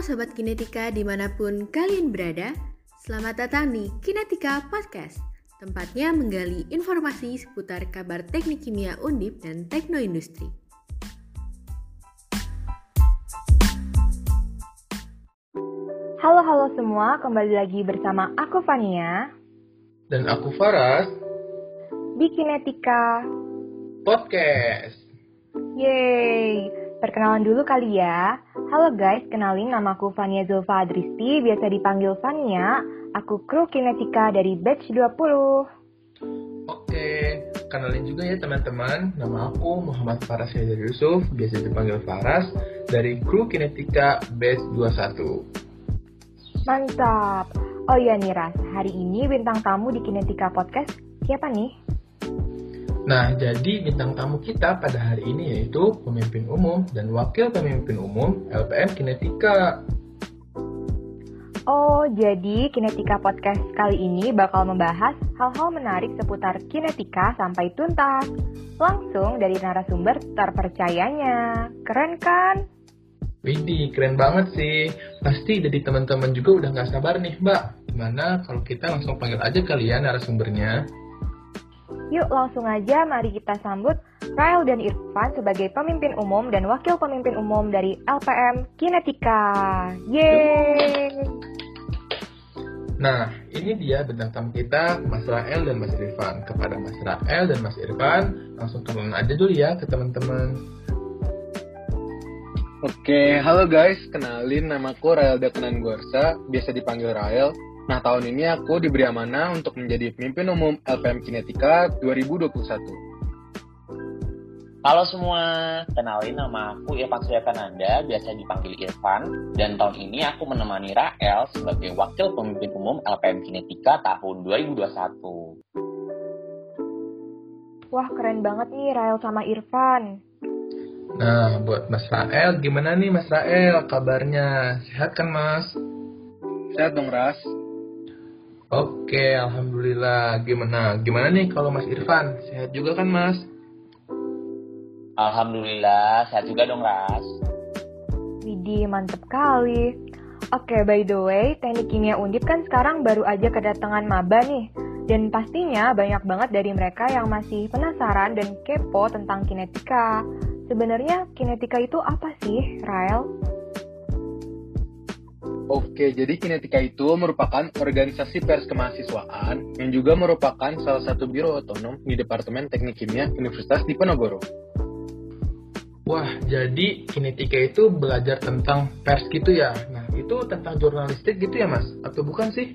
Halo Sobat Kinetika di mana pun kalian berada, selamat datang di Kinetika Podcast, tempatnya menggali informasi seputar kabar teknik kimia undip dan teknoindustri. Halo-halo semua, kembali lagi bersama aku Fania. Dan aku Faras. Di Kinetika Podcast. Yeay, perkenalan dulu kali ya. Halo guys, kenalin namaku Fania Zulfa Adristi, biasa dipanggil Fania. Aku kru Kinetika dari batch 20 Oke, kenalin juga ya teman-teman. Nama aku Muhammad Faras Haidar Yusuf Biasa dipanggil Faras Dari kru Kinetika Batch 21 Mantap. Oh iya nih Ras, hari ini bintang tamu di Kinetika Podcast siapa nih? Nah, jadi bintang tamu kita pada hari ini yaitu pemimpin umum dan wakil pemimpin umum LPM Kinetika. Oh, jadi Kinetika Podcast kali ini bakal membahas hal-hal menarik seputar kinetika sampai tuntas. Langsung dari narasumber terpercayanya. Keren kan? Widih, keren banget sih. Pasti dari teman-teman juga udah nggak sabar nih, Mbak. Gimana kalau kita langsung panggil aja kalian narasumbernya? Yuk langsung aja mari kita sambut Rael dan Irfan sebagai pemimpin umum dan wakil pemimpin umum dari LPM Kinetika. Yeay! Nah, ini dia bintang tamu kita, Mas Rael dan Mas Irfan. Kepada Mas Rael dan Mas Irfan, langsung kenalan aja dulu ya ke teman-teman. Oke, halo guys, kenalin namaku Rael Dakenan Gorsa, biasa dipanggil Rael. Nah, tahun ini aku diberi amanah untuk menjadi pemimpin umum LPM Kinetika 2021. Halo semua, kenalin nama aku Irfan Suryakananda, biasa dipanggil Irfan, dan tahun ini aku menemani Rael sebagai Wakil Pemimpin Umum LPM Kinetika tahun 2021. Wah keren banget nih Rael sama Irfan. Nah, buat Mas Rael, gimana nih Mas Rael kabarnya? Sehat kan Mas? Sehat dong, Ras? Oke, Alhamdulillah. Gimana? Gimana nih kalau Mas Irfan? Sehat juga kan Mas? Alhamdulillah, sehat juga dong Ras. Widih, mantep kali. Oke, by the way, teknik kimia undip kan sekarang baru aja kedatangan maba nih. Dan pastinya banyak banget dari mereka yang masih penasaran dan kepo tentang kinetika. Sebenarnya kinetika itu apa sih, Rael? Oke, jadi Kinetika itu merupakan organisasi pers kemahasiswaan yang juga merupakan salah satu biro otonom di Departemen Teknik Kimia Universitas Diponegoro. Wah, jadi kinetika itu belajar tentang pers gitu ya? Nah, itu tentang jurnalistik gitu ya Mas? Atau bukan sih?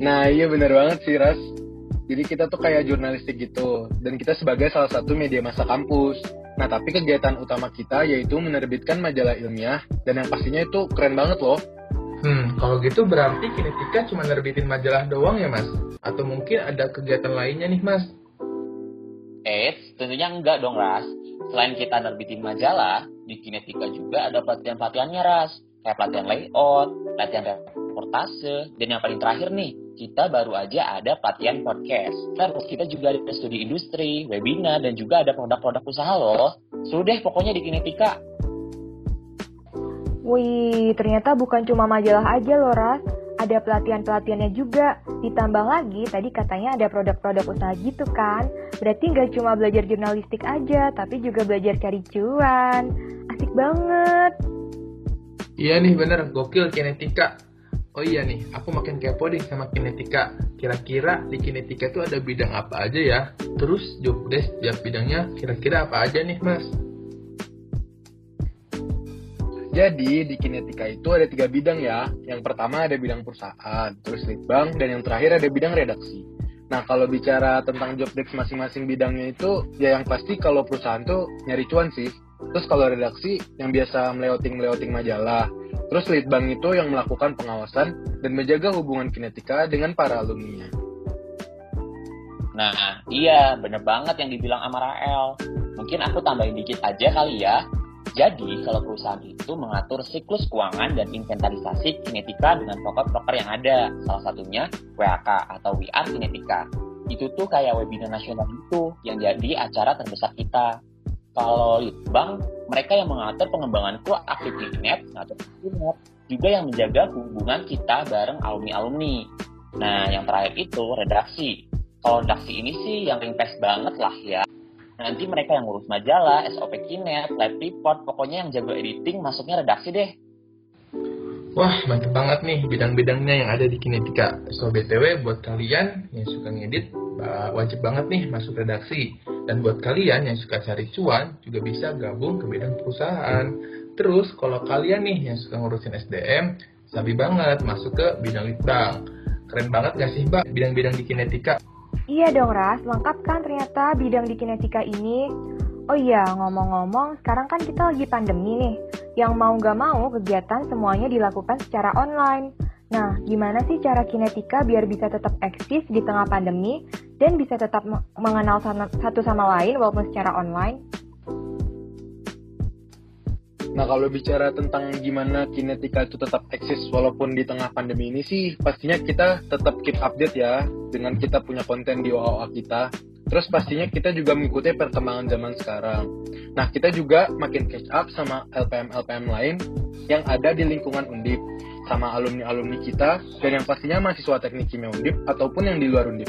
Nah, iya bener banget sih, Ras. Jadi kita tuh kayak jurnalistik gitu, dan kita sebagai salah satu media masa kampus. Nah, tapi kegiatan utama kita yaitu menerbitkan majalah ilmiah, dan yang pastinya itu keren banget loh. Hmm, kalau gitu berarti kinetika cuma nerbitin majalah doang ya Mas? Atau mungkin ada kegiatan lainnya nih Mas? Eits, tentunya enggak dong Ras. Selain kita nerbitin majalah, di Kinetika juga ada pelatihan-pelatihannya Ras. Kayak pelatihan layout, pelatihan reportase, dan yang paling terakhir nih, kita baru aja ada pelatihan podcast. Terus kita juga ada studi industri, webinar, dan juga ada produk-produk usaha loh. Sudah deh pokoknya di Kinetika. Wih, ternyata bukan cuma majalah aja loh, Ras. Ada pelatihan-pelatihannya juga. Ditambah lagi, tadi katanya ada produk-produk usaha gitu kan. Berarti nggak cuma belajar jurnalistik aja, tapi juga belajar cari cuan. Asik banget. Iya nih bener, gokil kinetika. Oh iya nih, aku makin kepo nih sama kinetika. Kira-kira di kinetika itu ada bidang apa aja ya? Terus job desk tiap bidangnya kira-kira apa aja nih mas? Jadi di Kinetika itu ada tiga bidang ya. Yang pertama ada bidang perusahaan, terus litbang, dan yang terakhir ada bidang redaksi. Nah kalau bicara tentang job desk masing-masing bidangnya itu, ya yang pasti kalau perusahaan tuh nyari cuan sih. Terus kalau redaksi yang biasa meleoting-meleoting majalah. Terus litbang itu yang melakukan pengawasan dan menjaga hubungan Kinetika dengan para alumni. Nah, iya, bener banget yang dibilang sama Rael. Mungkin aku tambahin dikit aja kali ya. Jadi, kalau perusahaan itu mengatur siklus keuangan dan inventarisasi kinetika dengan broker-broker yang ada. Salah satunya WAK atau Are Kinetika. Itu tuh kayak webinar nasional itu yang jadi acara terbesar kita. Kalau litbang mereka yang mengatur pengembangan aktif di net atau net, juga yang menjaga hubungan kita bareng alumni-alumni. Nah, yang terakhir itu redaksi. Kalau redaksi ini sih yang ringkas banget lah ya. Nanti mereka yang ngurus majalah, SOP Kinet, live report, pokoknya yang jago editing masuknya redaksi deh. Wah, mantep banget nih bidang-bidangnya yang ada di Kinetika. So, BTW buat kalian yang suka ngedit, wajib banget nih masuk redaksi. Dan buat kalian yang suka cari cuan, juga bisa gabung ke bidang perusahaan. Terus, kalau kalian nih yang suka ngurusin SDM, sabi banget masuk ke bidang litbang. Keren banget gak sih, Mbak, bidang-bidang di Kinetika? Iya dong, Ras. Lengkap kan ternyata bidang di Kinetika ini? Oh iya, ngomong-ngomong, sekarang kan kita lagi pandemi nih. Yang mau nggak mau, kegiatan semuanya dilakukan secara online. Nah, gimana sih cara kinetika biar bisa tetap eksis di tengah pandemi dan bisa tetap mengenal satu sama lain walaupun secara online? Nah kalau bicara tentang gimana kinetika itu tetap eksis walaupun di tengah pandemi ini sih pastinya kita tetap keep update ya dengan kita punya konten di OAA kita Terus pastinya kita juga mengikuti perkembangan zaman sekarang. Nah, kita juga makin catch up sama LPM-LPM lain yang ada di lingkungan Undip, sama alumni-alumni kita, dan yang pastinya mahasiswa teknik kimia Undip ataupun yang di luar Undip.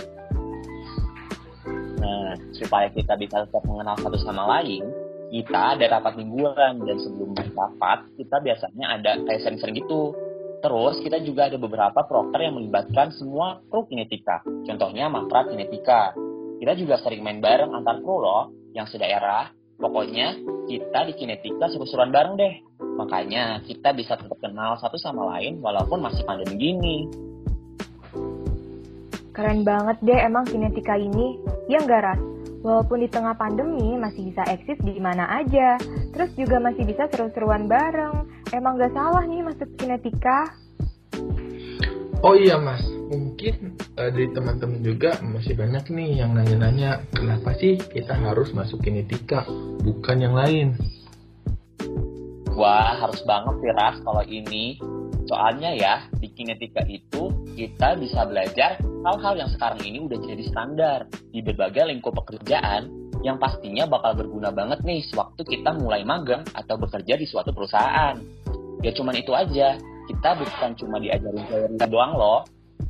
Nah, supaya kita bisa tetap mengenal satu sama lain, kita ada rapat mingguan, dan sebelum rapat, kita biasanya ada kayak sering-sering gitu. Terus kita juga ada beberapa proker yang melibatkan semua kru kinetika. Contohnya makra kinetika kita juga sering main bareng antar kru loh, yang sedaerah. Pokoknya kita di Kinetika seru-seruan bareng deh. Makanya kita bisa tetap kenal satu sama lain walaupun masih pandemi gini. Keren banget deh emang Kinetika ini. Ya enggak, Ras? Walaupun di tengah pandemi masih bisa eksis di mana aja. Terus juga masih bisa seru-seruan bareng. Emang gak salah nih masuk Kinetika. Oh iya mas, mungkin uh, dari teman-teman juga masih banyak nih yang nanya-nanya kenapa sih kita harus masuk kinetika, bukan yang lain. Wah harus banget sih Ras kalau ini. Soalnya ya di kinetika itu kita bisa belajar hal-hal yang sekarang ini udah jadi standar di berbagai lingkup pekerjaan yang pastinya bakal berguna banget nih sewaktu kita mulai magang atau bekerja di suatu perusahaan. Ya cuman itu aja, kita bukan cuma diajarin teori doang loh.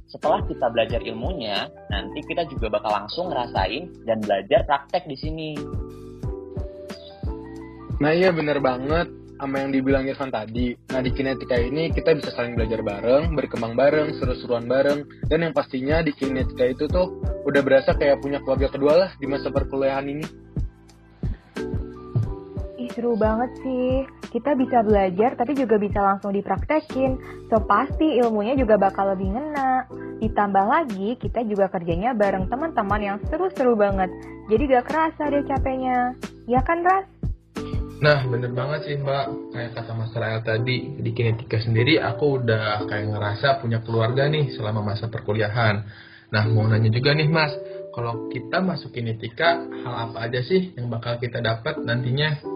Setelah kita belajar ilmunya, nanti kita juga bakal langsung ngerasain dan belajar praktek di sini. Nah iya bener banget sama yang dibilang Irfan tadi. Nah di kinetika ini kita bisa saling belajar bareng, berkembang bareng, seru-seruan bareng. Dan yang pastinya di kinetika itu tuh udah berasa kayak punya keluarga kedua lah di masa perkuliahan ini. Seru banget sih kita bisa belajar tapi juga bisa langsung dipraktekin. So pasti ilmunya juga bakal lebih ngena. Ditambah lagi kita juga kerjanya bareng teman-teman yang seru-seru banget. Jadi gak kerasa deh capeknya. Ya kan Ras? Nah bener banget sih mbak. Kayak kata Mas Rael tadi. Di Kinetika sendiri aku udah kayak ngerasa punya keluarga nih selama masa perkuliahan. Nah mau nanya juga nih Mas. Kalau kita masuk Kinetika, hal apa aja sih yang bakal kita dapat nantinya?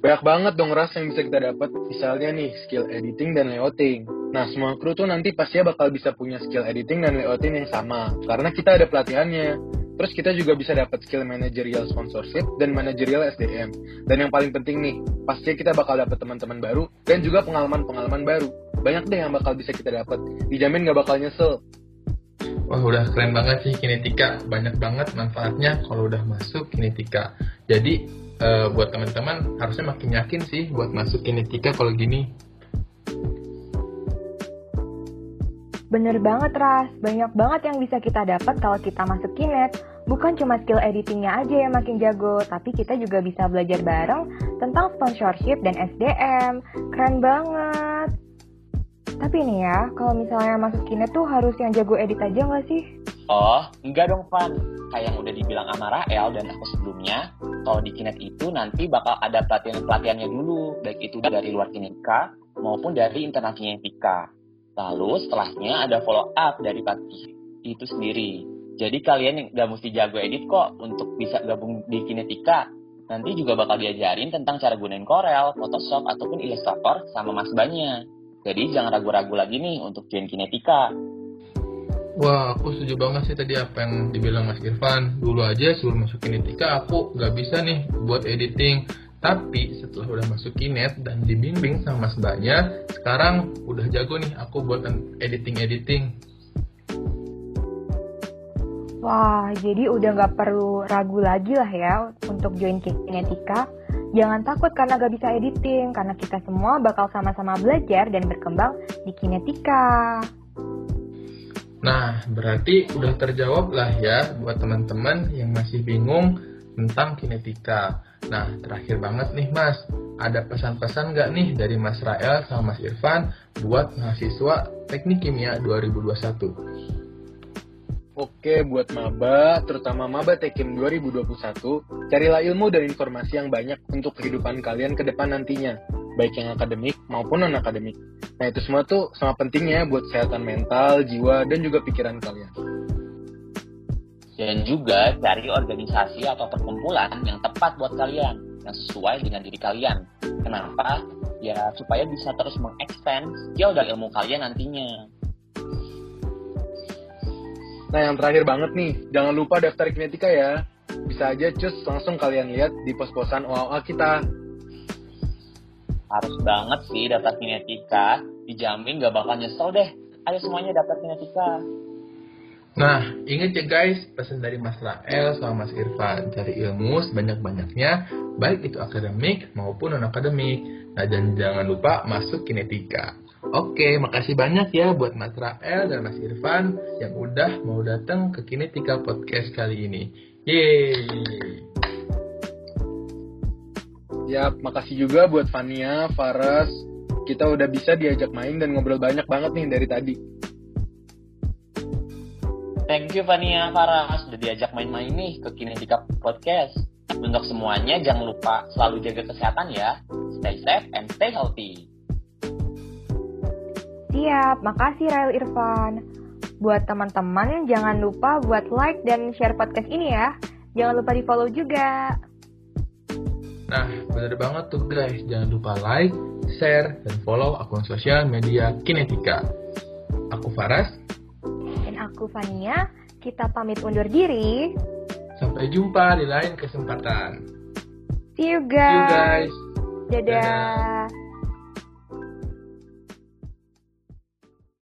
Banyak banget dong ras yang bisa kita dapat, misalnya nih skill editing dan layouting. Nah, semua kru tuh nanti pasti bakal bisa punya skill editing dan layouting yang sama, karena kita ada pelatihannya. Terus kita juga bisa dapat skill managerial sponsorship dan managerial SDM. Dan yang paling penting nih, pasti kita bakal dapat teman-teman baru dan juga pengalaman-pengalaman baru. Banyak deh yang bakal bisa kita dapat. Dijamin gak bakal nyesel. Wah udah keren banget sih Kinetika, banyak banget manfaatnya kalau udah masuk Kinetika. Jadi uh, buat teman-teman harusnya makin yakin sih buat masuk kinetika kalau gini. Bener banget Ras, banyak banget yang bisa kita dapat kalau kita masuk kinet. Bukan cuma skill editingnya aja yang makin jago, tapi kita juga bisa belajar bareng tentang sponsorship dan SDM. Keren banget. Tapi nih ya, kalau misalnya masuk kinet tuh harus yang jago edit aja nggak sih? Oh, enggak dong, Van. Kayak yang udah dibilang sama Rael dan aku sebelumnya, kalau di Kinet itu nanti bakal ada pelatihan-pelatihannya dulu, baik itu dari luar Kinetika maupun dari internal Kinetika. Lalu setelahnya ada follow up dari pelatih itu sendiri. Jadi kalian nggak mesti jago edit kok untuk bisa gabung di Kinetika. Nanti juga bakal diajarin tentang cara gunain Corel, Photoshop, ataupun Illustrator sama mas banyak. Jadi jangan ragu-ragu lagi nih untuk join Kinetika. Wah, aku setuju banget sih tadi apa yang dibilang Mas Irfan. Dulu aja sebelum masuk Kinetika aku nggak bisa nih buat editing. Tapi setelah udah masuk Kinet dan dibimbing sama Mas Mbaknya, sekarang udah jago nih aku buat editing-editing. Wah, jadi udah nggak perlu ragu lagi lah ya untuk join Kinetika. Jangan takut karena gak bisa editing, karena kita semua bakal sama-sama belajar dan berkembang di Kinetika. Nah, berarti udah terjawab lah ya buat teman-teman yang masih bingung tentang kinetika. Nah, terakhir banget nih Mas, ada pesan-pesan nggak nih dari Mas Rael sama Mas Irfan buat mahasiswa Teknik Kimia 2021? Oke, buat maba, terutama maba Tekim 2021, carilah ilmu dan informasi yang banyak untuk kehidupan kalian ke depan nantinya, baik yang akademik maupun non-akademik. Nah, itu semua tuh sama pentingnya buat kesehatan mental, jiwa, dan juga pikiran kalian. Dan juga cari organisasi atau perkumpulan yang tepat buat kalian, yang sesuai dengan diri kalian. Kenapa? Ya, supaya bisa terus mengextend skill dan ilmu kalian nantinya. Nah, yang terakhir banget nih, jangan lupa daftar kinetika ya. Bisa aja cus langsung kalian lihat di pos-posan OAA kita. Harus banget sih daftar kinetika, dijamin gak bakal nyesel deh. Ayo semuanya daftar kinetika. Nah, ingat ya guys, pesan dari Mas Rael sama Mas Irfan, cari ilmu sebanyak-banyaknya, baik itu akademik maupun non-akademik. Nah, dan jangan lupa masuk kinetika. Oke, makasih banyak ya buat Mas Rael dan Mas Irfan yang udah mau datang ke Kinetika Podcast kali ini. Yeay! Ya, makasih juga buat Fania, Faras. Kita udah bisa diajak main dan ngobrol banyak banget nih dari tadi. Thank you Fania Farah sudah diajak main-main nih ke Kinetika Podcast. Untuk semuanya jangan lupa selalu jaga kesehatan ya. Stay safe and stay healthy. Siap, makasih Rael Irfan. Buat teman-teman, jangan lupa buat like dan share podcast ini ya. Jangan lupa di follow juga. Nah, bener banget tuh guys. Jangan lupa like, share, dan follow akun sosial media Kinetika. Aku Faras. Dan aku Fania. Kita pamit undur diri. Sampai jumpa di lain kesempatan. See you See you guys. guys. Dadah. Dadah.